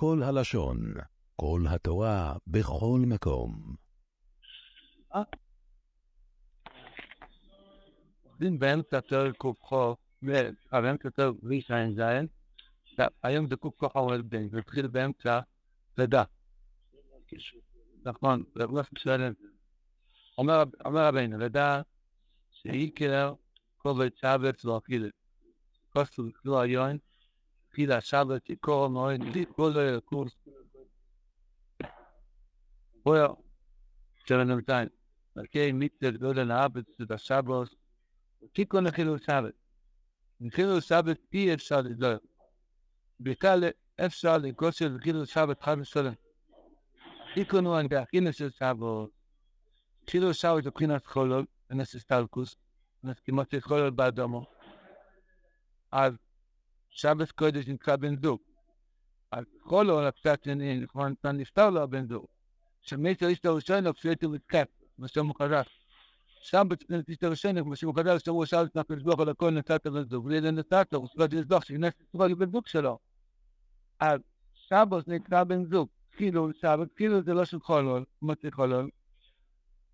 כל הלשון, כל התורה, בכל מקום. דין באמצע פרק ק"ח, באמצע פרק רע"ז, היום זה ק"ח עו"ד, זה התחיל באמצע לידה. נכון, ממש בסדר. אומר רבינו, לידה שעיקר כובד שבת לא אכילה. כוסו לא היום, אכילה שבת יקור מאוד, כל לא יקורס. בואו, שבע נמתיים. מלכי מצווה גדולה האבץ את השבוס, תיקון לחילול שבת. לחילול שבת אי אפשר לדבר. בעיקר אפשר לגושר לחילול שבת חד ושלם. תיקון הוא בהכינה של שבת. חילול שבת זה מבחינת חולול, בנס סטלקוס, בנס כמעט של חולול באדומו. אז שבת קודש נקרא בן זוג. אז חולול, הפשט שני, נכון, נפטר לו הבן זוג. שמית האיש הראשון, הפשט הוא מתקף. מה שאמרו חז"ל. שם בתפילת הראשון, כמו שהוא חז"ל, שאמרו שאל את הקדוש על הכל נתת לזוג, ולי נתת לו, הוא לזבוח, שנס ישראל בן זוג שלו. אז שבת נקרא בן זוג, כאילו שבת, כאילו זה לא של חולול, מוציא חולול.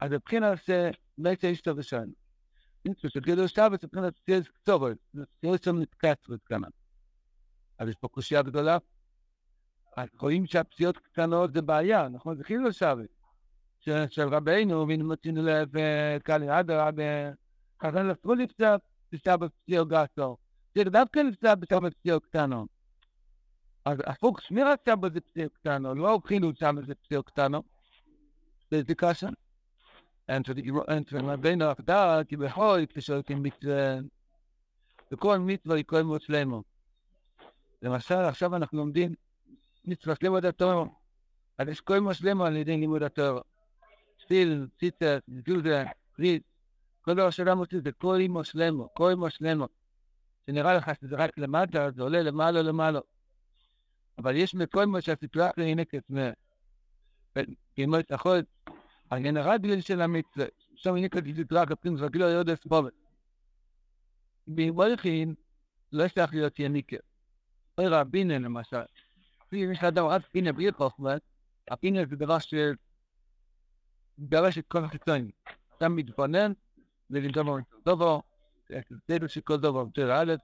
אז מבחינת זה, בית האיש הראשון. שכאילו שבת זה מבחינת ציוס קצורת, ציוס שם נתקצרת כמה. אז יש פה קושייה גדולה. רואים שהפציעות קטנות זה בעיה, נכון? זה כאילו שבת. של רבנו, והנה מוצאים לב קלי אדרבה, חזן אסרו לפצוע פציעה בפציעות גסו. זה דווקא לפצוע פציעה בפציעות קטנות. אז הפוך, שמירת שבת זה פציעות קטנות, לא חילול שבת זה פציעות קטנות. זה קשה. רבנו עבדה כבכל כשהולכים מצווה, וכל מצווה היא כל. למשל, עכשיו אנחנו לומדים מצווה שלמה התורה. אז יש כל מאוד שלמה על ידי לימוד התורה. תפיל, ציטה, ג'ודה, ריץ, כל דבר שאדם עושה זה כל אימו שלמו, כל אימו שלמו. שנראה לך שזה רק למטה, זה עולה למעלה למעלה. אבל יש מכל אימו שהסיטואציה היא נקט מה... כמו העניין הרגיל של המצווה, שם נקט סיטואציה כפים זרקילו יודס בובט. במולכין לא צריך להיות יניקר. רק פינה בלי חוכמה, הפינה זה דבר של דרש את כל החיצונים. אתה מתבונן, ולדבר דבר, תדעו שכל דבר יותר א',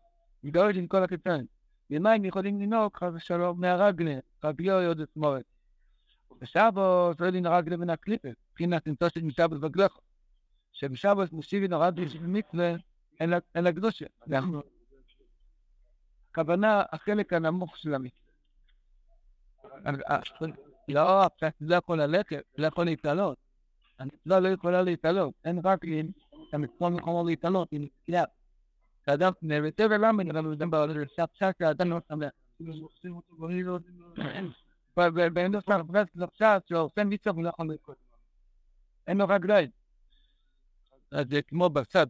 מתדרש עם כל החיצונים. ומה הם יכולים לנהוג, חס ושלום, מהרגלה, רביו עוד אתמורת. בשבוס לא לין הרגלה מן הקליפת, מבחינת נמצא של משבוס בגלך. שבשבוס מושיבין הרגלה של מצווה, אין לה קדושה. הכוונה, החלק הנמוך של המצווה. לא, הפשט לא יכול ללכת, לא יכול להתעלות. המצווה לא יכולה להתעלות, אין רק אם המצווה יכולה להתעלות, היא נתקלה. כאדם נראה ולמה נראה אדם בעולם, שעכשיו שהאדם לא שמח. ואין לו שם פרס לחשב שעושה מצווה הוא לא יכול לקרות. אין לו רגליים. אז זה כמו בצד,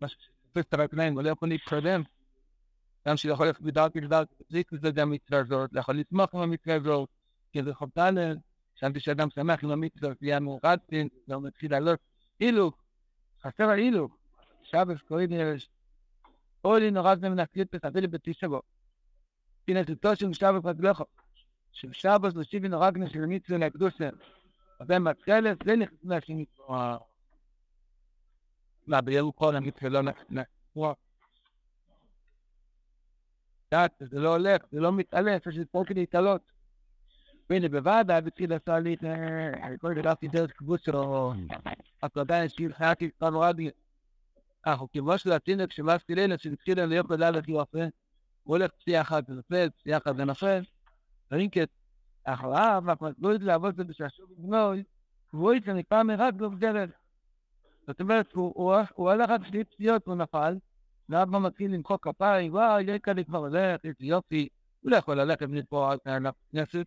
מה שתופס את הרגליים, הוא לא יכול להתקדם. גם שיכול ללכת בדרך בדרך, זה גם מצווה הזאת, יכול לתמוך עם המצווה הזאת, כי זה חוטא להם. חשבתי שאדם שמח עם המצווה, יהיה מאוחד, והוא מתחיל לעלות הילוך, חסר ההילוך, שבס קוראים יש, אולי נורא זה מנקליט פסבילי בתשבו. הנה תותו של שבס רגלךו, של שבס לשיבי נורא גנה של מצווה להקדושה, אבל מתחלת זה נכנס להשני. מה, ביום כל המצווה לא נכנס. זה לא הולך, זה לא מתעלף, יש פה כדי להתעלות. והנה בוועדה בתחיל עשה לי את כל גדלתי דרך קבוצו, הקלדה שיר חייתי כבר רבי. אנחנו כמו של התינוק שמאסתי לילה שהתחילה להיות בלילה כי הוא יפה, הוא הולך פציעה אחת ונופל, פציעה אחת ונופל, רינקט, אחריו, אנחנו לא יודעים לעבוד בזה שהשוק בנוי, והוא מפעם אחד לא בדרך. זאת אומרת, הוא הלך רק שתי פציעות והוא נפל, ואז הוא מתחיל למחוא כפיים, וואי, יש כאלה כבר הולך, איזה יופי, הוא לא יכול ללכת מפה על הכנסת.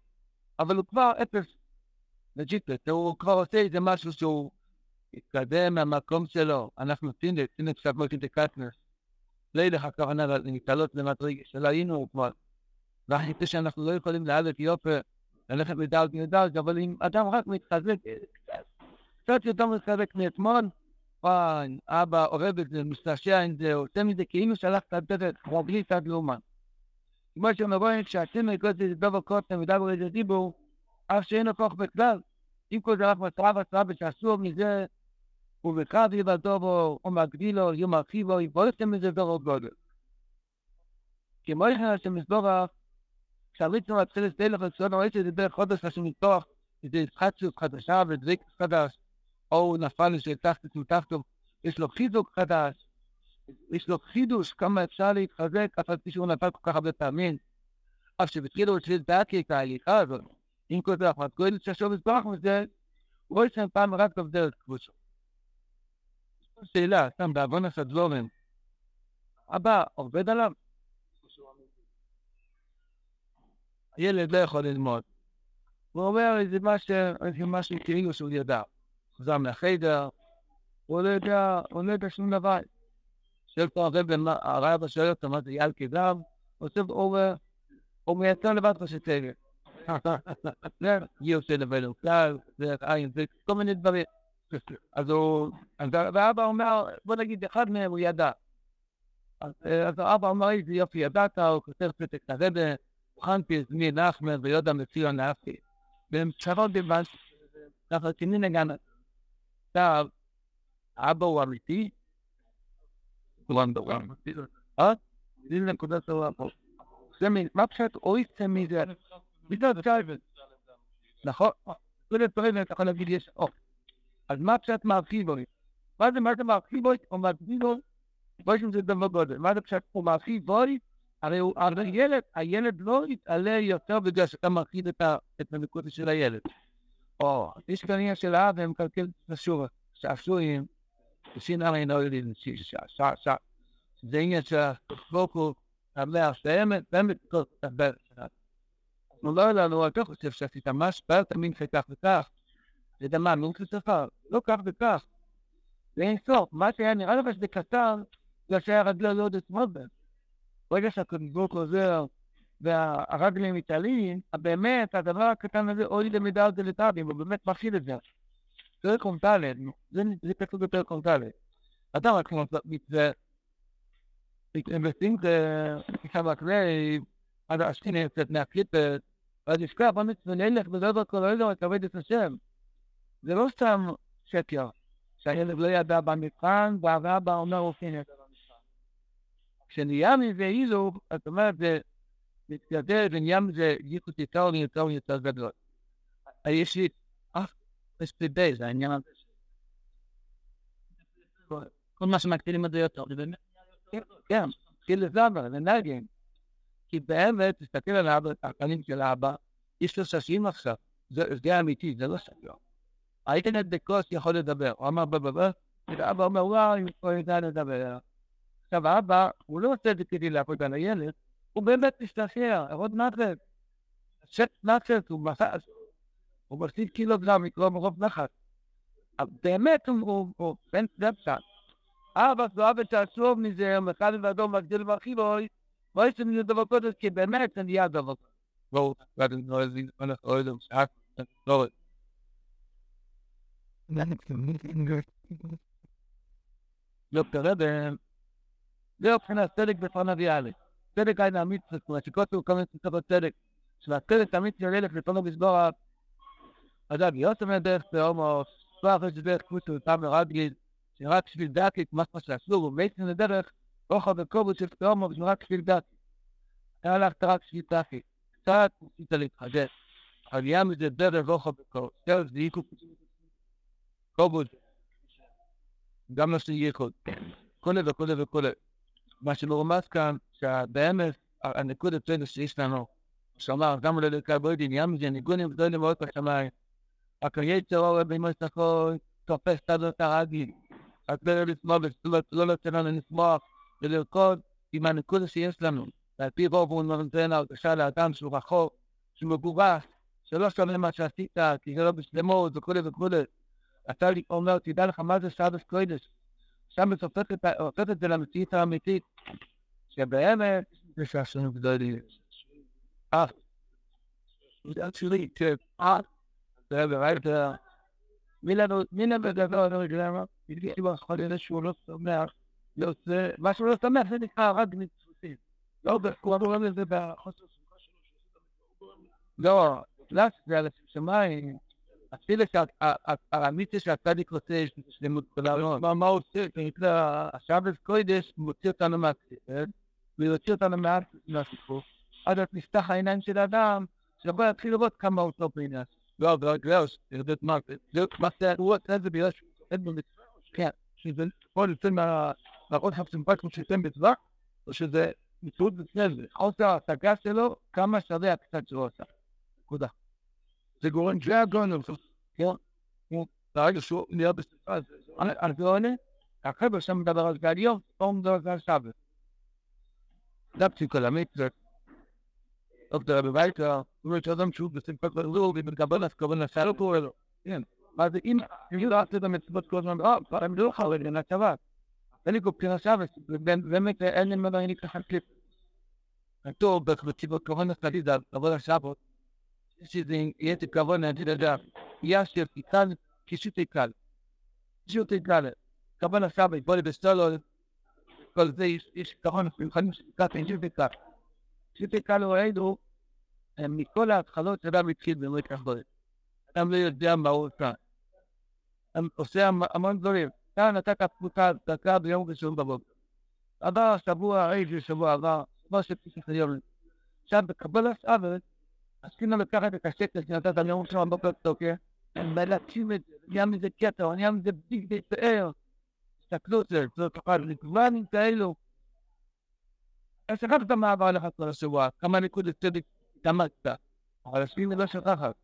אבל הוא כבר אפס לג'יפט, הוא כבר עושה איזה משהו שהוא התקדם מהמקום שלו. אנחנו טינדק, טינדק שבוע טינדק קטנרס. לילה הכוונה להתעלות למדרגה שלא היינו כבר. חושב שאנחנו לא יכולים לעלות יופי, ללכת מדלת מדלת, אבל אם אדם רק מתחזק קצת יותר מתחזק מאתמול, וואי, אבא אוהב את זה, משתעשע עם זה, עושה מזה כאילו שהלכת דרך רגלית עד לאומן. כמו שאתם רואים שהשם יקוס את דבר קוטם ודבר איזה דיבור, אף שאין הכוח בכלל. אם כל זה רק מטרה וצרה שאסור מזה, ובקרב יבדובו, או מגדילו, יום מרחיבו, יבואתם מזה דור גודל. כמו איך השם יסבורך, כשהריצנו להתחיל לסתלך לצלון רואה שזה דרך חודש השם יתפוח, איזה התחדשות חדשה ודביק חדש, או הוא נפל לשתחת מתחתו, יש לו חיזוק חדש, יש לו חידוש כמה אפשר להתחזק, אף על פי שהוא נפל כל כך הרבה פעמים. אף שבתחילו של דעתי את ההליכה הזאת, עם כל זה, אחמד כהן ששוב יסברך מזה, הוא רואה שם פעם רק בדרך כבושו. שאלה, סתם בעוון הסדבורים, אבא עובד עליו? הילד לא יכול ללמוד. הוא אומר איזה משהו כאילו שהוא ידע. חזר מהחדר, הוא לא יודע, הוא לא יודע שום דבר. שואל פה הרב, הרב שואל אותו מה זה יעל כדם, הוא מייצר לבד חשצגל. היא עושה לבד כלל, זה עין, זה כל מיני דברים. אז הוא, ואבא אומר, בוא נגיד, אחד מהם הוא ידע. אז האבא אומר, איזה יופי ידעת, הוא כותב פתק לרבה, הכנתי את מי נחמן ויודה מציון נפי. והם שרות בבנס, ככה תנין הגנת. עכשיו, האבא הוא אמיתי, אה? זה נקודת פה. זה מה פשוט אויסטה מזה? בגלל צייבת. נכון? זה לפעמים אתה יכול להגיד יש אוף. אז מה פשוט מרחיב בוי? מה זה, מה זה מרחיב בוי? או מרחיב בוי? בואי שזה דבר גודל. מה זה פשוט הוא מרחיב בוי? הרי הוא, הרי ילד, הילד לא יתעלה יותר בגלל שאתה מרחיב את הנקודה של הילד. או, יש כאן עניין של האב והם מקלקל את השורה. שעשועים ושינאה אינו יודעים שעשה. זה עניין שהפוקו, המאה באמת, באמת. אנחנו לא ידענו, אתה חושב שעשית ממש פעל תמיד שכך וכך. זה דמה, נו כשכר, לא כך וכך. ואין סוף, מה שהיה נראה לך שזה קטן, זה שהיה רגלו לא עוד אתמול בהם. ברגע שהקדוש עוזר והרגלים מתעלים, באמת הדבר הקטן הזה אוי למידה עוד לטאבים, הוא באמת מכיל את זה. פרק ד', זה כתוב בפרק ד'. אדם רק מצווה, בשמחה, כמה כלי, עד השכינה יוצאת מהקליפת, ואז ישכח במצווה נלך וזבר כל העולם ותעבד את השם. זה לא סתם שקר, שהילד לא ידע במבחן, והאבא אומר אופן את המבחן. כשנהיה מזה אילו, זאת אומרת, זה מתגדל ונהיה מזה ייחוד יותר ויותר ויותר גדול. יש לי אף מספיק זה העניין הזה. כל מה שמקטינים את זה יותר, זה באמת כן, התחיל לזמר, לנגן. כי באמת, תסתכל על הפנים של האבא, יש לו ששים עכשיו, זה אמיתי, זה לא שקר. האינטרנט בקוס יכול לדבר, הוא אמר בבבה, ואבא אומר, וואי, הוא יודע לדבר. עכשיו, האבא, הוא לא עושה את זה כדי לעבוד על הילד, הוא באמת משתחרר, עוד נחת. שט נחת, הוא מסע, הוא מפסיד קילוגרם לקרוא מרוב נחת. באמת הוא בן דפקה. אבא זוהב את העצוב מזה, מחד ועדו מגדיל ואחילוי, לא יש לי דבר קודש, כי באמת זה נהיה דבר קודש. בואו, ואתם נועזים, אנחנו אוהדים, שעה, לא לא כרגע, זה מבחינת צדק בפניו יעלה. צדק זאת אומרת שכותבו כל מיני ספרות צדק, שהצדק המצווה ילך לפניו מזבורה אדם יוצא מהדרך בהומו, ספח יש דרך קבוצה אותם רגליל, שרק בשביל דקי, כמו שאסור, ומייסן לדרך, אוכל בקובוס של בהומו, ורק בשביל דקי. היה הלכת רק בשביל דקי. קצת ניסית להתחדש. העלייה מזה דרך אוכל בקובוס. דרך זה יקו קובוס. גם לא שיהיה ייחוד. כולי וכולי וכולי. מה שמרומז כאן, שהבאמת, הנקוד אצלנו שיש לנו, שאמר, גם ללקה בוידין, ים זה ניגונים גדולים מאוד בשמיים. הקריאטור אוהב במועצת החול, תופס את הרגיל. רק לא לשמוח, לא לתת לנו לשמוח ולרקוד עם הנקודה שיש לנו. ועל פי רוב הוא נותן הרגשה לאדם שהוא רחוק, שהוא מגורש, שלא שומע מה שעשית, כי זה לא בשלמות וכולי וכולי. אתה אומר, תדע לך מה זה סבס קודש. שם הופך את זה למציאות האמיתית, שבאמת יש שעשועים גדולים. אה, זה actually, אה, weiter. Milano, Milano גדול לגמרי, בדיוק יכול להיות שהוא לא שמח, מה שהוא לא שמח זה נקרא רק מצפוסים. לא, הוא אמר לזה בחוסר שמחה שלו. לא, לא, זה על השמיים. אפילו שהאמיתיה שהצדיק רוצה שלמות גדולה מה הוא עושה? השבת קודש מוציא אותנו מהכסף, ויוציא אותנו מהסיפור. עד אז נפתח העיניים של האדם, שיכול להתחיל לראות כמה הוא טוב בעניין. לא, לא, לא, ירדת מה, מה זה, הוא עושה את זה בגלל שהוא עושה במצווה, כן, שזה יכול לצאת מהראות כמו שיוצא במצווה, או שזה מציאות בפני זה, חוסר ההשגה שלו, כמה שווה הקצת שלו עושה. נקודה. זה גורם, זה הגורם, כן, ברגע שהוא נהיה בשפה, אז זה עונה, החבר'ה שם מדבר על גליון, פה מדבר על שבת. זה הפסיכולמית, זה דוקטור רבי וייטר, הוא אומר שאדם שהוא בשמחת גדול ומקבל הסכוון לסל קורא לו. כן. אז אם יהיו לעשות את המצוות כל הזמן, אה, כבר הם לא חרדים לצבא. אין לי כל בחינה שבת, באמת אין לי ממנו אין ככה קליפ. כתוב בציבות כהן חדיד על עבוד השבת, שזה יהיה תכוון להגיד אדם, יש כאן קישוט קל. קישוט קל. כוון השבת, בוא לבסטולו, כל זה יש כהן מיוחדים. קישוט קל הוא ראינו מכל ההתחלות שאדם התחיל ולא התחבר. אדם לא יודע מה הוא עושה. עושה המון דברים. כאן נתת פקודה דקה ביום ראשון בבוקר. עבר השבוע, איזה שבוע עבר, שבוע של פסק היום. עכשיו בקבלת אבד, עשינו לקחת את השקל שנתת ביום ראשון בבוקר תוקף, ולהקים את זה, נהיה מזה קטע, נהיה מזה בלתי פאר. תסתכלו על זה, זה ככה, לגוונים כאלו. אז שכחת מה עבר לך כל השבוע, כמה נקודות צדק התאמצת, אבל השביעי לא שכחת.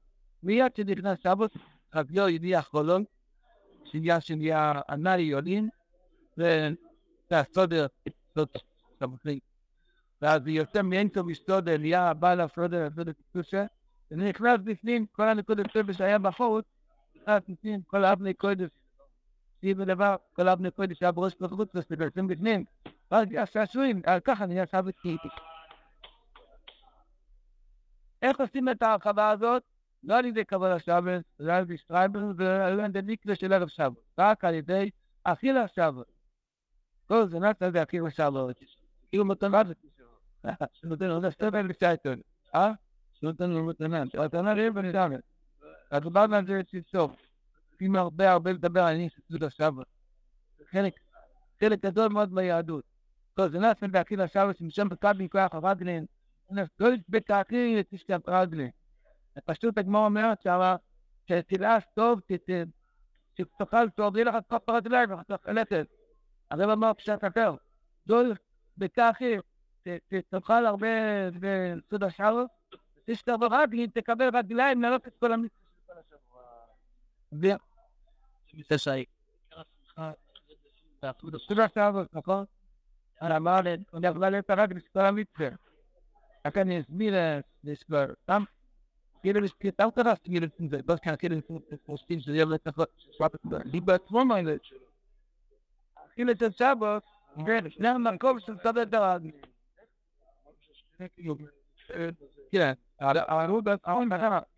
מיד שנכנס שבת, רגלו הניח חולון, שנהיה שנהיה ענאי יולין, והסודר, סמכי. ואז יוצא מאינסוף מסודר, נהיה בעל הסודר, הסודר קדושה, ונכנס בפנים, כל הנקודות סבל שהיה בחוץ, נכנס בפנים, כל אבני קודש, סביב הדבר, כל אבני קודש שהיה בראש בחוץ, וסתם בפנים, ואז השעשועים, ככה נהיה שבת קהיתי. איך עושים את ההרחבה הזאת? לא על ידי קבלה שבת, לא על ידי שטרייבר, ולא על ידי מקווה של ערב שבת, רק על ידי אכילה שבת. כל זה נעשה זה אכילה שבת. כאילו מתנה זה שנותן לנו סבל לשייטון. אה? שנותן לנו מתנה. מתנה רב ונשאר. אז דיברנו על זה סוף. צריכים הרבה הרבה לדבר על של השבת. חלק, חלק גדול מאוד ביהדות. כל זה נעשה באכילה שבת, שמשם בקו מכוח הרגלין. לא בתאכיל את אשת הרגלין. פשוט הגמור אומרת שמה, שתלעס טוב, שתאכל טוב, יהיה לך כף רגליים, ואתה חלטת. הרב אמר פשט אחר, דול בככי, תאכל הרבה בסוד השער, תשתבר רגלין, תקבל רגליים, לעלות את כל המצווה של כל השבוע. ותשעי. סוד השער, נכון? אמר, אני יכולה את הרגל של כל המצווה. לכן אני אסביר סתם jeder ist was kann jeder verstehen, so jeder das was lieber zwei meine. Viele der Sabbat, wenn nach man kommt zum Sabbat da.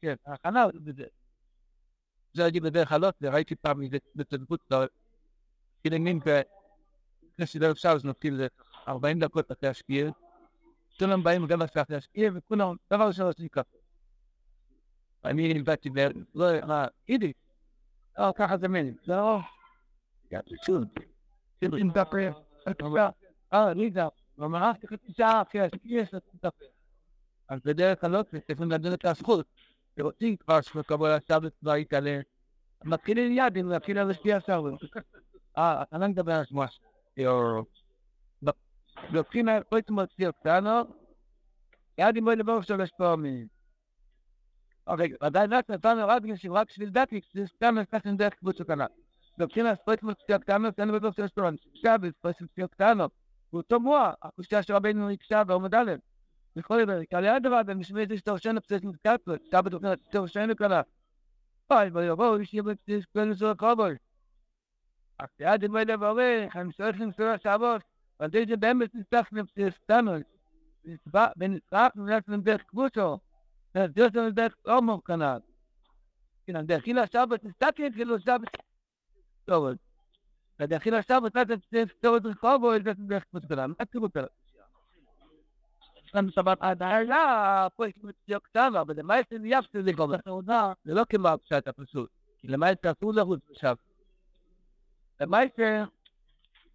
כן, חנה בזה. זה הייתי בדרך חלות, וראיתי פעם איזה בתרבות, כאילו מין לפני שדרך עכשיו, אז נותנים לזה 40 דקות אחרי השקיעה. כולם באים גם אחרי השקיעה, וכולם, דבר ראשון עושים ככה. אני נלבדתי ולא, אידי, לא, ככה זה מיני, לא, שוב, צריכים לדבר, אה, ליזה, ומרחתי חצי שעה אחרי השקיע לדבר. אז בדרך כלל צריכים לדעת את הזכות, ורוצים כבר שמקבל השבת כבר יתעלה, מתחילים יד אם להתחיל על השקיע השבת. אה, אתה לא מדבר על שמו, לוקחים פריט מוציא קטנות, יד אם בואי לדבר שלוש פעמים. אוקיי, ודאי רק נתנו רק בגלל שרק בשביל דתי, זה סתם לקח עם דרך קבוצה קטנה. לוקחים לעשות מציאות קטנות, אין בטוח שיש לו קשה בספרס מציאות קטנות. הוא אותו מוח, הקושייה של רבינו נקשה בעומד א', וכל זה, כי על יד דבר, ומשמע את לפסס מתקעת לו, שאתה בתוכנית, רושן לקלה. אוי, ויבואו, יש לי בפסס כל נשוא הקובוי. אך יד דמי לבורי, הם שואף למסור השעבות, ועל זה באמת נצטרך לפסס קטנות. ונצטרך למסור דרך קבוצו. Dios nos da como canal. Que não daqui lá estava, está que דחי עכשיו תצטרך לפתור את רחוב או את זה תצטרך לפתור את זה. מה תראו אותה? סתם שבת הדיילה, פה יש מצויות כתב, אבל למעט זה יפסי זה כל הסעודה, זה לא כמו הפשט הפשוט. כי למעט אסור לחוץ עכשיו. למעט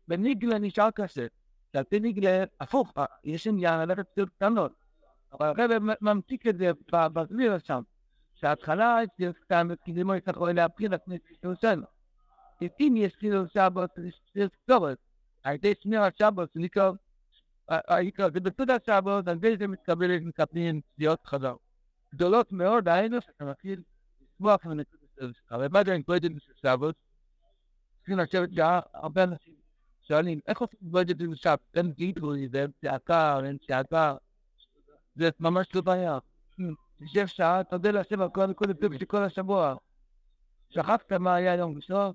בניגלה נשאר קשה. שעל פי ניגלה, הפוך, יש עניין ללכת פסיעות קטנות. אבל הרב ממתיק את זה בסביר שם. שההתחלה אצלי סתם, כי זה לא יכול להפיל לפני שעושה אם יש כאילו שבת, יש כתובת. על ידי שמיר השבת, זה נקרא, ובצד השבת, על ידי זה מתקבלת מקבלים תביעות חזר. גדולות מאוד, היינו שאתה מתחיל לשמוח מנקודת אבל מה זה אינקודת של שבת? צריכים לשבת שעה, הרבה אנשים שואלים, איך עושים אינקודת של שבת? אין גידול, זה צעקה, אין צעקה. זה ממש לא בעיה. תשב שעה, תודה להשם על כל הנקודת של כל השבוע. שכחת מה היה היום ראשון?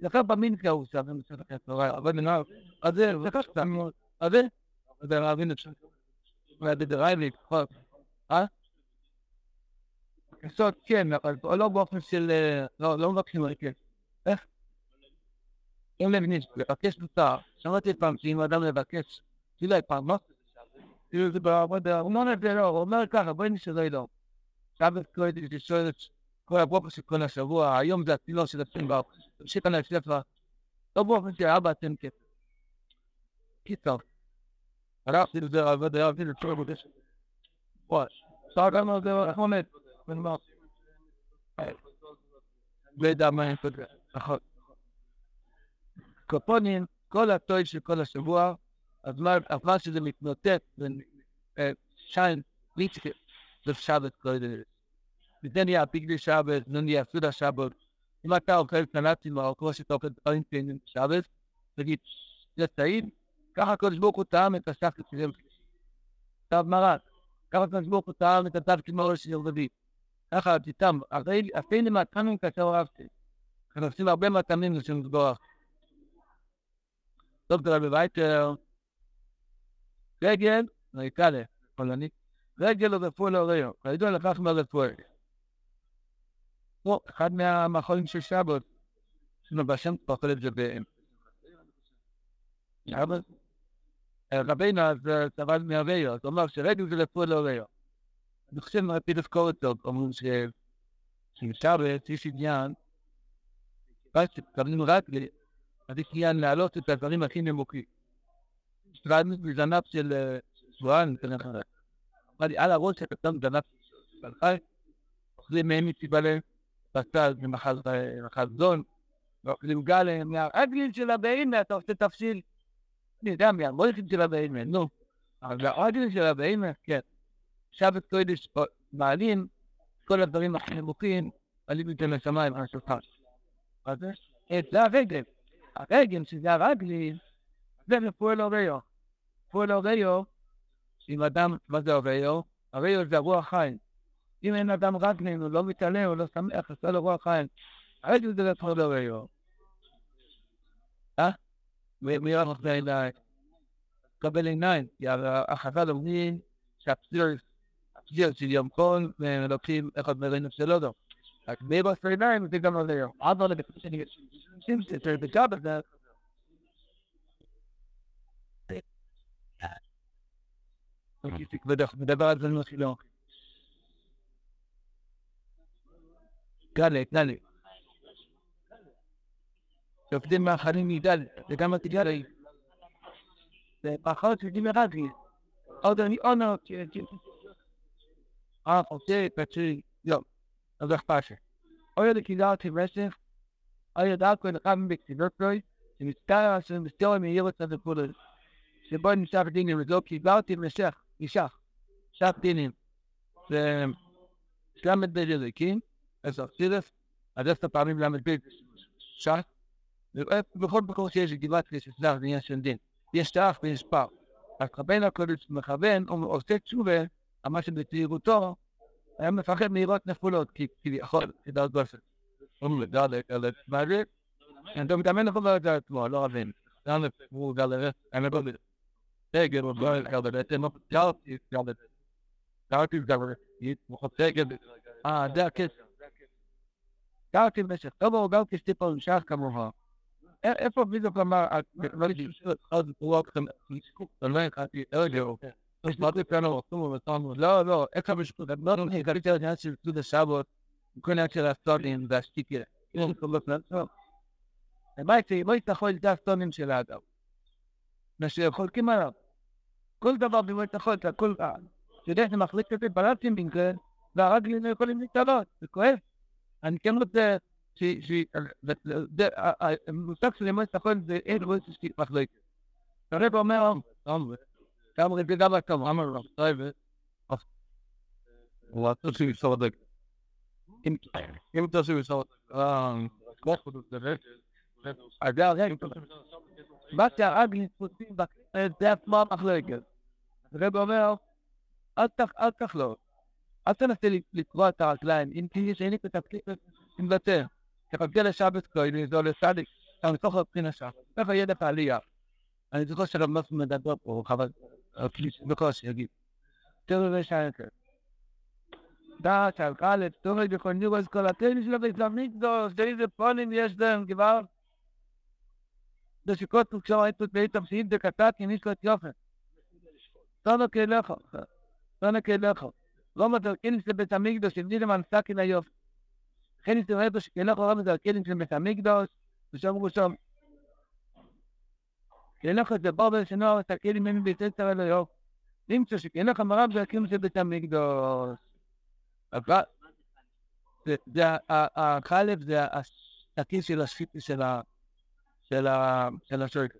זכר במינקה הוא שם במשרד החצורה, אבל נאמר, אז זה, זה ככה, אז זה, זה להבין את זה. והדדריילי, אה? קנסות כן, אבל לא באופן של, לא, לא מבקשים כן. איך? אם מבינים, לבקש מותר, שמעתי פעם שאם אדם מבקש, תראה פעם, מה? כאילו זה בעבודה, הוא אומר את זה לא, הוא אומר ככה, בואי נשאר לו. שבת קודם, לשאול את כל הבוקר של כל השבוע, היום זה התפילות של באופן. תמשיך על הספר, לא באופן שאבא אתם כסף. קיצר. הלכתי לזה, עבד היה אבי לצור בודש. וואי, גם על זה, איך עומד? ונאמר. לא יודע מה הם פוגעים. נכון. קופונים, כל הטוי של כל השבוע, הזמן שזה מתנותק, שיין, ליצקי, זה שבת כל זה. וזה נהיה ביגלי שבת, זה נהיה סודה שבת. אם אתה אוכל קנאצים או כמו שאתה אוכל דברים קטנים בשבת, תגיד, זה טעים, ככה הקדוש ברוך הוא טעם את השחק של יום שלישי. טעם מרק, ככה הקדוש ברוך הוא טעם את של מאור של רביעי. ככה תטעם, אפילו מהטעמים כאשר אהבתי. אנחנו עושים הרבה מהטעמים לשם סגוח. טוב, תראה בבייטר, רגל, נקרא לה, פולנית, רגל רפואה לאוריו, כידוע לכך מהרפואה. פה, אחד מהמאכולים של שבת, שלנו בשם אוכל את זה ב... רבינו אז סבל מהוויו, אז הוא אמר שרגל זה רפואה לאוריו. אני חושב מרפי לזכור אותו, אומרים שבשבת יש עניין, קבלנו רק אז יש עניין להעלות את הדברים הכי נמוכים. שטרן מזנב של שבוען, אמר לי, על הראש אתה שם זנב של חי, אוכלים מהם מציבלה, בצד ממחז זון, ואוכלים גלם, מהרגלים של הבהמה אתה עושה תפשיל. אני יודע מהמויכים של הבהמה, נו. אבל הרגלים של הבהמה, כן. שבת קודש מעלים, כל הדברים הכי נמוכים, עלים את לשמיים על השולחן. מה זה? הרגל. הרגל שזה הרגלים, זה מפועל אוריו. פועל אוריו, אם אדם, מה זה אוריו? אוריו זה הרוח חיים. אם אין אדם רגלין, הוא לא מתעלה, הוא לא שמח, עשה לו רוח חיים. הרגל זה לפועל אוריו. אה? מי רק זה עיניים? קבל עיניים, כי החז"ל אומרים שהפסיר, הפסיר של יום קול, ולוקחים אחד מרינו של אודו. רק מי בסר עיניים זה גם. עד לא לבקש שאני שים סתר בגב הזה, מדבר על דברים שלו. גלה, גלה. שופטים מאכלים מדל, וגם התגלה. זה פחות יודעים אחד לי. עוד אני עונו, אה, חוצה, פצעי, לא, אז איך פשע. אוי עוד קידלתי רסף, אוי עוד אלכוהי לחם בקטיברפרוי, שמסתר שמסתר מהירות את הפולד. שבו נשאר דינים, וזו קיבלתי משך. אישך, שעת דינים, שלמד בית אלוקים, אז ארצידס, עד עשר פעמים למד בית שעת, ובכל מקום שיש גימטריה של סלח זה עניין של דין. יש תאף ויש פער. אז רבנו הקודש מכוון, הוא עושה תשובה, מה שבצעירותו, היה מפחד מהירות נפולות, כי כביכול, גוסס. אומרים לו, דאלק, דאלק, מה זה? אני מתאמן לכל דבר עצמו, לא רבים. הוא דאלק, אני לא יודע. Tegen wat wij hadden het en op het geld is hadden het. Daar is dat niet nog tegen. Ah, daar is. Allemaal welke stippen een schaar kan worden. איפה בדיוק אמר, לא dan wij gaat hij elke אז מה זה כאן עושים ובתנו? לא, לא, איך המשפט, לא, לא, הגעתי לעניין של סוד השבות, כל העניין של הסטונים. למעשה, לא יתכול את הסטונים של האדם. מה שחולקים עליו. כל דבר במועד יכול, זה הכל רע. אתה יודע, זה מחליק את זה בלטים בגלל, והרגלים לא יכולים להתעלות, זה כואב. אני כן רוצה, המושג של מועד יכול זה אין רואה שיש מחליק. הרב אומר, גם רבי דבר טוב, אמר רב סייבת, הוא רצה שהוא יסור דק. אם אתה שהוא יסור דק, אז זה הרגע, מה שהרגלים תפוסים זה עצמו המחלקת. הרב אומר, אל תחלוק, אל תנסה לקבוע את הרגליים, אם תהיה שאין לי את התקליף, תמוותר. תחכה לשבת כהן, זה עולה סדיק, אתה מתוך הבחינה שם. ככה יהיה לך עלייה. אני זוכר שרב מוסף מדבר פה, אבל בקושי יגיד. תראו זה שייקר. דעת על קלט, תורי נירו אז כל התאי של הבית המקדוש, איזה פונים יש להם כבר. זה שכותב כשהייתו בית המסיעים דקתת כניס לו את יופן. סונו כאליך, סונו כאליך. לא מדרקין של בית המקדוש, הבדיל למנסה כליופן. לכן ישראל שכאליך לא מדרקין של בית המקדוש, ושאמרו שם, כאליך זה בור ושנוער ותקין ממני בית עשר אלוהיו. נמצא שכאליך מרב זה הקיום של בית המקדוש. זה החלב, זה הכיס של השפיטי של ה... של ה... של השרקת.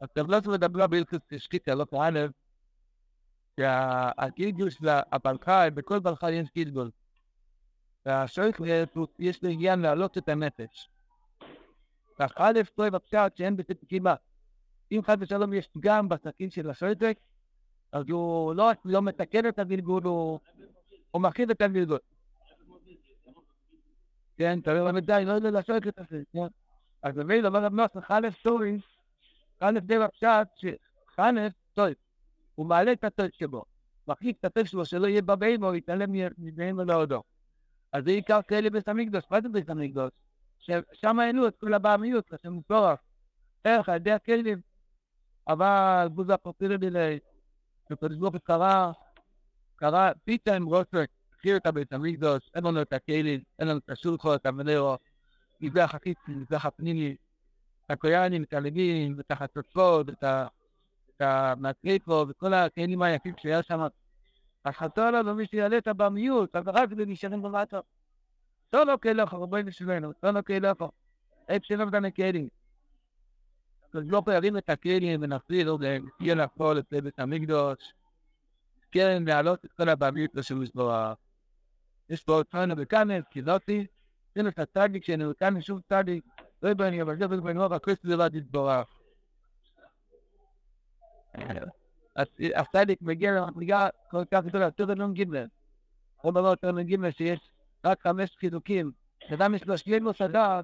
הטבלת מדברה בהלכות שקיטה, לא כאלף, שהגלגול של הבלחי, בכל בלחי יש גלגול. והשרקת יש לו עניין להעלות את הנפש. כך א' טוב הפשט שאין בזה פגימה. אם חד ושלום יש פגם בסכין של השרקת, אז הוא לא, לא מתקן את הגלגול, הוא, הוא את הגלגול. כן, תראה למדי, לא יודע לעשות את זה, כן? אז באמת אומר רב נוסח, חנף סורי, חנף די בפשט, שחנף, טוב, הוא מעלה את הטוב שבו, מחליק את הטוב שלו שלא יהיה או יתעלם מבאים ולעודו. אז זה עיקר כאלה בית המקדוש, מה זה בית המקדוש? ששם העלו את כל הבעמיות, השם מפורח, איך, על ידי הכלים. אבל בוזה דילי, וקדוש ברוך הוא קרא, קרא פתאום רוסק, הכיר את הבית המקדוש, אין לנו את הכלים, אין לנו את השולחו, את המנרו, מזרח החיצי, מזרח הפנימי, את הקוריאנים, את הלווים, את החצוצות, את המטריפו, וכל הכלים היפים שהיה שם. אז חתור לנו מי שיעלה את הבמיות, אז רק זה נשארים במטה. סולו כאלך, רבונו שלנו, סולו כאלך. איפה שלא מדעני כלים. אז לא פערים את הכלים ונפריד עוד להגיע לכל את המקדוש. כן, להעלות את כל הבמיות לשם מזבוח. יש פה אותנו בכנס, קיזותי, עשינו את הצדיק שנרקם משום צדיק, לא אני אבל זה בן רוב הקריסט לבד יתברך. הצדיק מגיע למדרגה כל כך גדולה, יותר גימל. עוד דבר יותר גימל שיש רק חמש חיזוקים, אדם יש לו שליל מוסדר,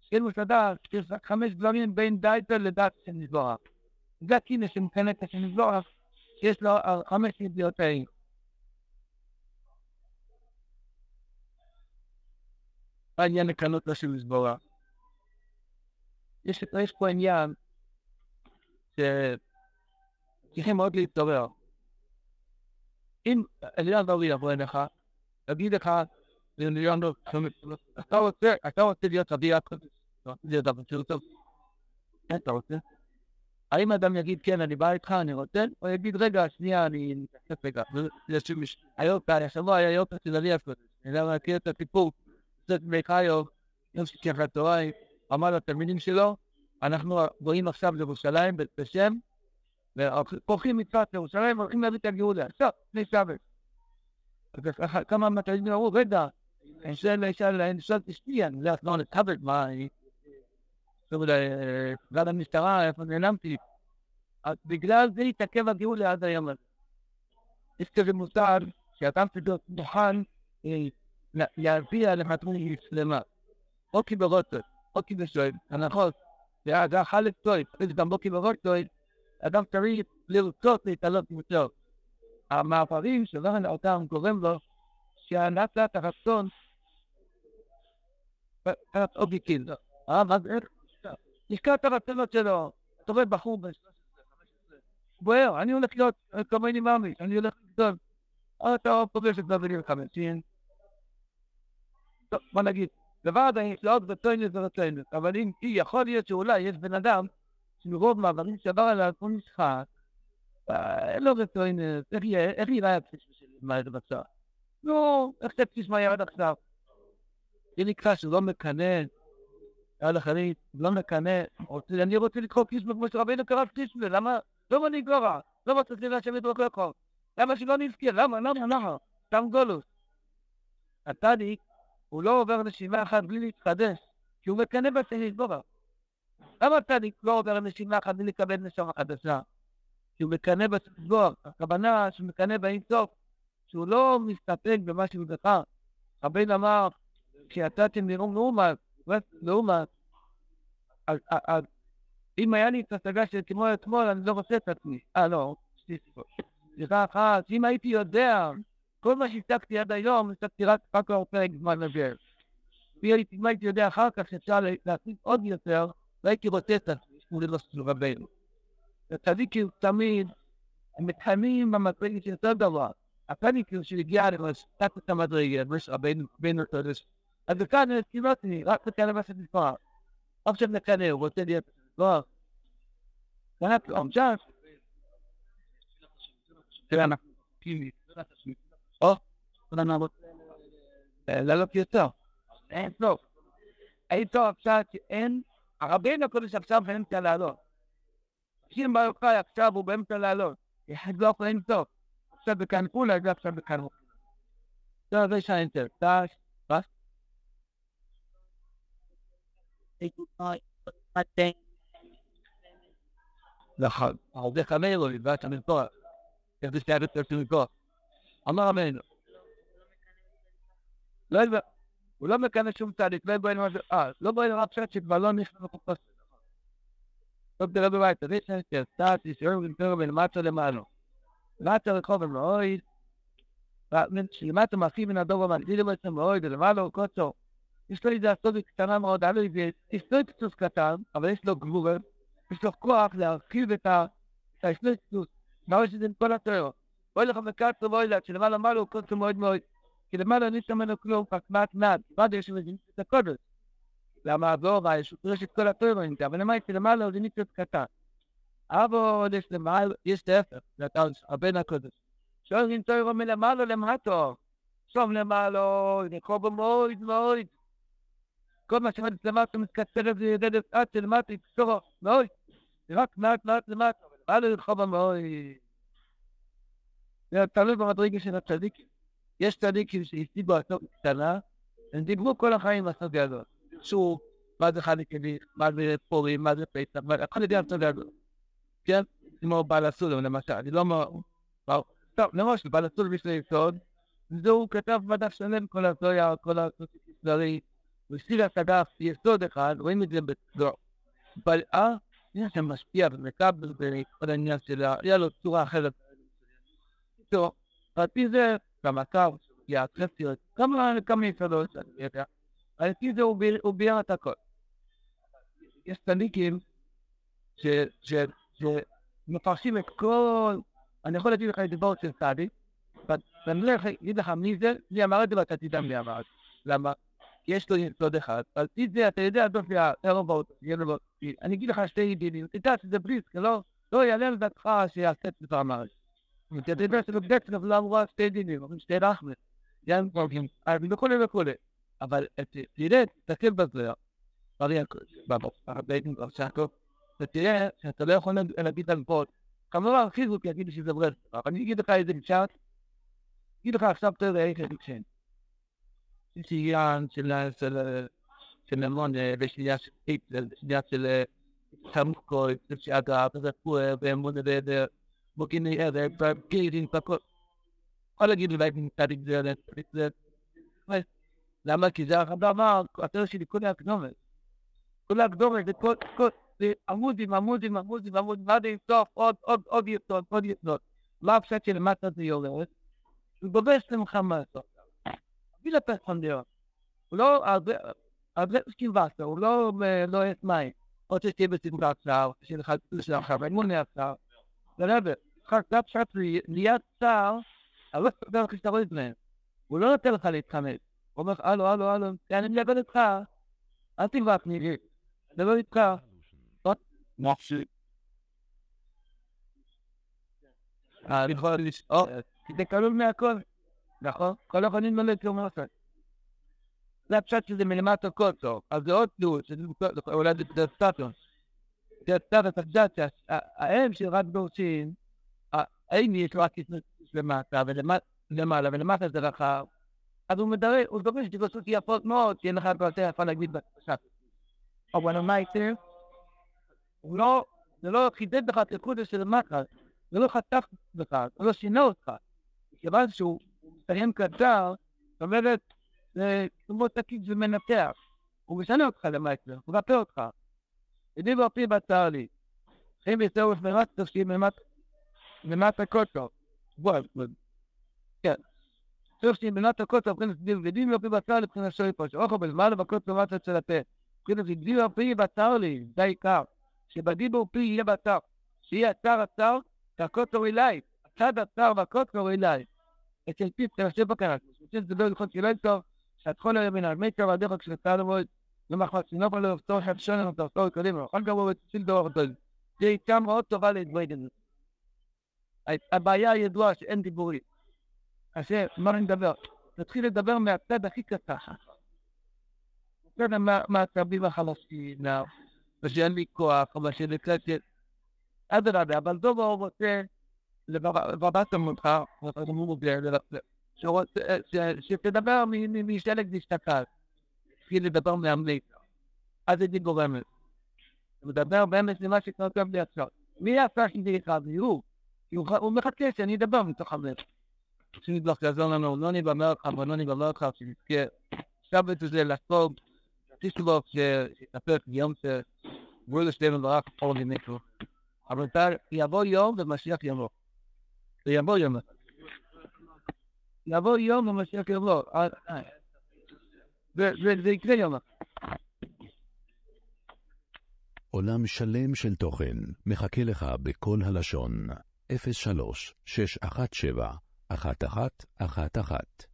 שליל מוסדר, שיש רק חמש דברים בין דייטר לדת של נזבורך. זה הכינס שמכנת של נזבורך, שיש לו חמש ידיעות האלה. העניין לקנות לה של מזבורה. יש, פה עניין שצריכים מאוד להתעורר. אם אליהו דורי יבוא אליך, יגיד לך, אתה רוצה, אתה רוצה להיות רבי יעקב, אתה רוצה להיות טוב, כן, אתה רוצה? האם אדם יגיד כן, אני בא איתך, אני רוצה, או יגיד רגע, שנייה, אני מתעסק רגע. היום, השבוע היה יופי של עלייה קודם, אני לא מכיר את הסיפור. קצת מיכאיוב, יום שישי אחרי הצהריים, אמר לתלמידים שלו, אנחנו רואים עכשיו לירושלים בשם, ופורחים מצוות לירושלים והולכים להביא את הגאולה. לפני שבת. כמה מהתלמידים אמרו, רגע, אני שואל, אשתי, אני לא אסנור לטאבלט, מה, אני... גם המשטרה, איפה נעלמתי. אז בגלל זה התעכב הגאולה עד היום הזה. יש כזה מושג שאדם צריך להיות מוכן להביע למטרות שלמה. או כי ברוטות, או כי בשואל, הנחות, זה טוב, זה גם לא כי ברוטות, אדם צריך לרצות להתעלות יותר. המעברים שלא אותם גורם לו שהנעת הרצון קצת אובייקטיבי. אה? נשכח את הרצונות שלו. אתה רואה בחור בן 13, בוער, אני הולך להיות כמוני מאמי, אני הולך לגדול. אתה פוגש את דברים חמשים. טוב, בוא נגיד, לבד אני אשלוט וטוינס ורטוינס, אבל אם יכול להיות שאולי יש בן אדם שמרוב מעברים שעבר עליו כל משחק, אין לו רטוינס, איך יראה הבסיס של זה בצד? נו, איך תפסיס מה ירד עכשיו? זה נקרא שלא מקנא, היה לך אני לא מקנא, אני רוצה לקרוא קיסמה כמו שרבינו קרא קיסמה, למה? לא אני גורע, לא רוצה להשם את רוחו, למה שלא נזכיר? למה? למה? למה? סתם גולוס. הצדיק, הוא לא עובר נשימה אחת בלי להתחדש, כי הוא מקנא בשני גורע. למה הצדיק לא עובר נשימה אחת בלי לקבל נשמה חדשה? כי הוא מקנא בסגור, הכוונה שהוא מקנא באינסוף, שהוא לא מסתפק במה שהוא זכר. רבינו אמר, כשיצאתם לנאום לעומת, לעומת, אז אם היה לי את השגה של כמו אתמול, אני לא רוצה את עצמי. אה, לא, סליחה אחת, אם הייתי יודע, כל מה שהצגתי עד היום, הצגתי רק כבר פרק זמן לבאר. אם הייתי יודע אחר כך שאפשר להשיג עוד יותר, لكن بتاتا وللغبين التذكر تمين متحمين مما تبين تدلا أفني كل شيء يعرف حتى تمدرية مش بين بين الترس إذا كان اتباعي لا كان بس الدفاع أبشر كان وتدي الدفاع هناك أم جاف كلامك كيمي أه أنا لا لا كيتا أنت أنت أبشر أنت 40 הקודש לא עכשיו באמצע לעלות. אם ברכה עכשיו הוא באמצע לעלות, לא יחזור לאינסוף. עכשיו בכאן כולה, ועכשיו בכאן הוא. טוב, זה שהאינטר. טש, פס. נכון, עובדי חמלו, לבעת המלכות. כדי שיהיה יותר תינוקות. אמר רבנו. לא יודע. הוא לא מקנא שום צדיק, לא בואי נאמר, אה, לא נאמר פשט שכבר לא נכנס לחופש. טוב, תראה בבית, זה שעשתה, תשארו ונפרו מלמטה למענו. למטה רחוב המאויד, למטה מאחים מן הדוב המגדיל בעצם מאויד, ולמעלה קוצו. יש לו איזה אסטובי קטנה מאוד, היה לו איזה היסטוריקסוס קטן, אבל יש לו גבורה, יש לו כוח להרחיב את ההיסטוריקסוס, מה יש לזה עם כל התיאוריות. בואי לך מקצר בואי לך, שלמעלה מעלה הוא קוצר מאוד מאוד, כי למעלה אין ממנו כלום, מעט, מה זה יש לזה את הקודש. למה לא רע, יש את כל התיאוריות, אבל למה יש למעלה זה ניצוץ קטן. אבל יש למעלה, יש להפך, הבן הקודש. שואלים תיאוריה מלמעלה למטו, שום למעלה, נקרא בו מאוד מאוד. כל מה שעומד למטה מתקצר את זה ידי עד שלמטה יקצור מאוד. זה רק מעט מעט למטה, אבל אל לרחוב מאוד. זה תלוי במדרגה של הצדיקים. יש צדיקים שהסיבו עצות קטנה, הם דיברו כל החיים בסוגיה הזאת. שוב, מה זה חניקלי, מה זה פורים, מה זה פסח, הכל יודע הסוגיה הזאת. כן? כמו בעל הסולם למשל, אני לא אומר... טוב, למשל, בעל הסולם יש לו יסוד, הוא כתב בדף שלם כל הסוגיה, כל הסוגיה, הסתיר השגה יסוד אחד, רואים את זה בצדו. אבל אה, זה משפיע ומקבל בכל העניין שלה, היה לו צורה אחרת. טוב, על פי זה, במצב, יעטרפיות, כמה כמה יסודות, אני יודע, על פי זה הוא ביאר את הכל. יש צדיקים שמפרשים את כל, אני יכול להגיד לך את דבר של צדיק, ואני לא להגיד לך מי זה, מי אמר את זה ואתה תדע מי אמר את זה. למה? יש לו יסוד אחד, על פי זה אתה יודע, טוב, הערבות, אני אגיד לך שתי ידידים, תדע שזה בריסק, לא יעלה על דעתך שיעשה את אמרת. אתה בדרך כלל לא אמורה שתי דינים, אומרים שתי רחמת, וכולי וכולי. אבל תראה, תסתכל בזה, אתה תראה שאתה לא יכול להגיד על פוד. כמובן, חיזוק יגיד שזה ברסק, אבל אני אגיד לך איזה משפט, אגיד לך עכשיו תראה איך זה קשן. יש עניין של המון, ויש עניין של פיפל, יש עניין של תמקוי, שאגב, ורפואה, ואמון ודדר, מוגיני עדר, בגירים, והכל. יכול להגיד אולי מצד זה, למה? כי זה הדבר, התיאור שלי, כל הקדומת. כל הקדומת, זה כל, כל, זה עמודים, עמודים, עמודים, עמודים, עד אינסוף, עוד, עוד, עוד יסוד, עוד יסוד. מה הפשט שלמטה זה יורד? הוא גובש למך מהסוף. בלי לפרסונדיות. הוא לא, הרבה סקיבסה, הוא לא, יש מים. רוצה שתהיה בשמחה עכשיו, שיהיה לך לשם עכשיו, אין מונה עכשיו. לרבה, כך פשט ליד צער, אבל לא תדבר לך שאתה רואה להם. הוא לא נותן לך להתחמק. הוא אומר לך, הלו, הלו, הלו, אני מדבר איתך, אל תברח לי, מדבר איתך. נפשי. אני יכול לשאול, כי זה כלול מהכל, נכון? כל החונים לא לצום עושה. זה הפשט שזה מלמטה כל טוב, אז זה עוד תיאור, אולי זה סטטוס. זה סטטוס, הסטטוס, האם של רק דורשים, האם יש רק למטה ולמעלה, ולמטה זה רחב, אז הוא מדרש, הוא דורש שתגוסות יפות מאוד, תהיה לך יותר יפה להגיד בפשט. אבל מה יקרה? הוא לא, זה לא חידד לך את הקודש של המחר, זה לא חתך לך, זה לא שינה אותך. כיוון שהוא מסיים קצר, זאת אומרת, זה כמו תקיד ומנתח. הוא משנה אותך למעשה, הוא מרפא אותך. ואופי בצר לי. חיים וישראל ושמירת תפקיד ממט הקוטו. בוא, כן. צריך שיהיה במט הקוטו, מבחינת ידי ואופי בצר לי, מבחינת שוי פה, שאוכל בזמן ובקוטו מטה אצל הפה. מבחינת ידי ואופי בצר לי, זה העיקר. שבדיבור פי יהיה בצר. שיהיה הצר הצר, והקוטו אליי. הצד הצר והקוטו אליי. אצל פיפ תרשב בקרק. רוצה לדבר ללכות שלא טוב, שאת כל היום מן המטר והדרך כשאתה למועד, ומחמד עליו, פתור חד שונה, ותחתור קדימה, נכון גבוה ותציל דור אותו. זה איתה מאוד טובה להתמודד עם זה. הבעיה הידועה שאין דיבורים. אז מה אני מדבר? תתחיל לדבר מהצד הכי קטן. מהצבים החלשים, ושאין לי כוח, או מה שנקראת, אדרבה, אבל דוב הוא רוצה לברבת המותחר, שתדבר משלג דשתקל, תתחיל לדבר מאמלית. אז זה גורמת. הוא מדבר באמת ממה שכתוב לי עכשיו. מי עשה שזה אחד? הוא. הוא מחכה שאני אדבר מתוך המלך. שנדלך יעזור לנו, לא נבמר לך ולא נבמר לך, שנזכה. שבת הזה לסוף, תשלוף שיתהפך יום שגבול לשלם ורק אור למישהו. אבל יבוא יום ומשיח יבוא. זה יבוא יום. יבוא יום ומשיח יבוא. זה יקרה יום. עולם שלם של תוכן מחכה לך בכל הלשון, 03 617 1111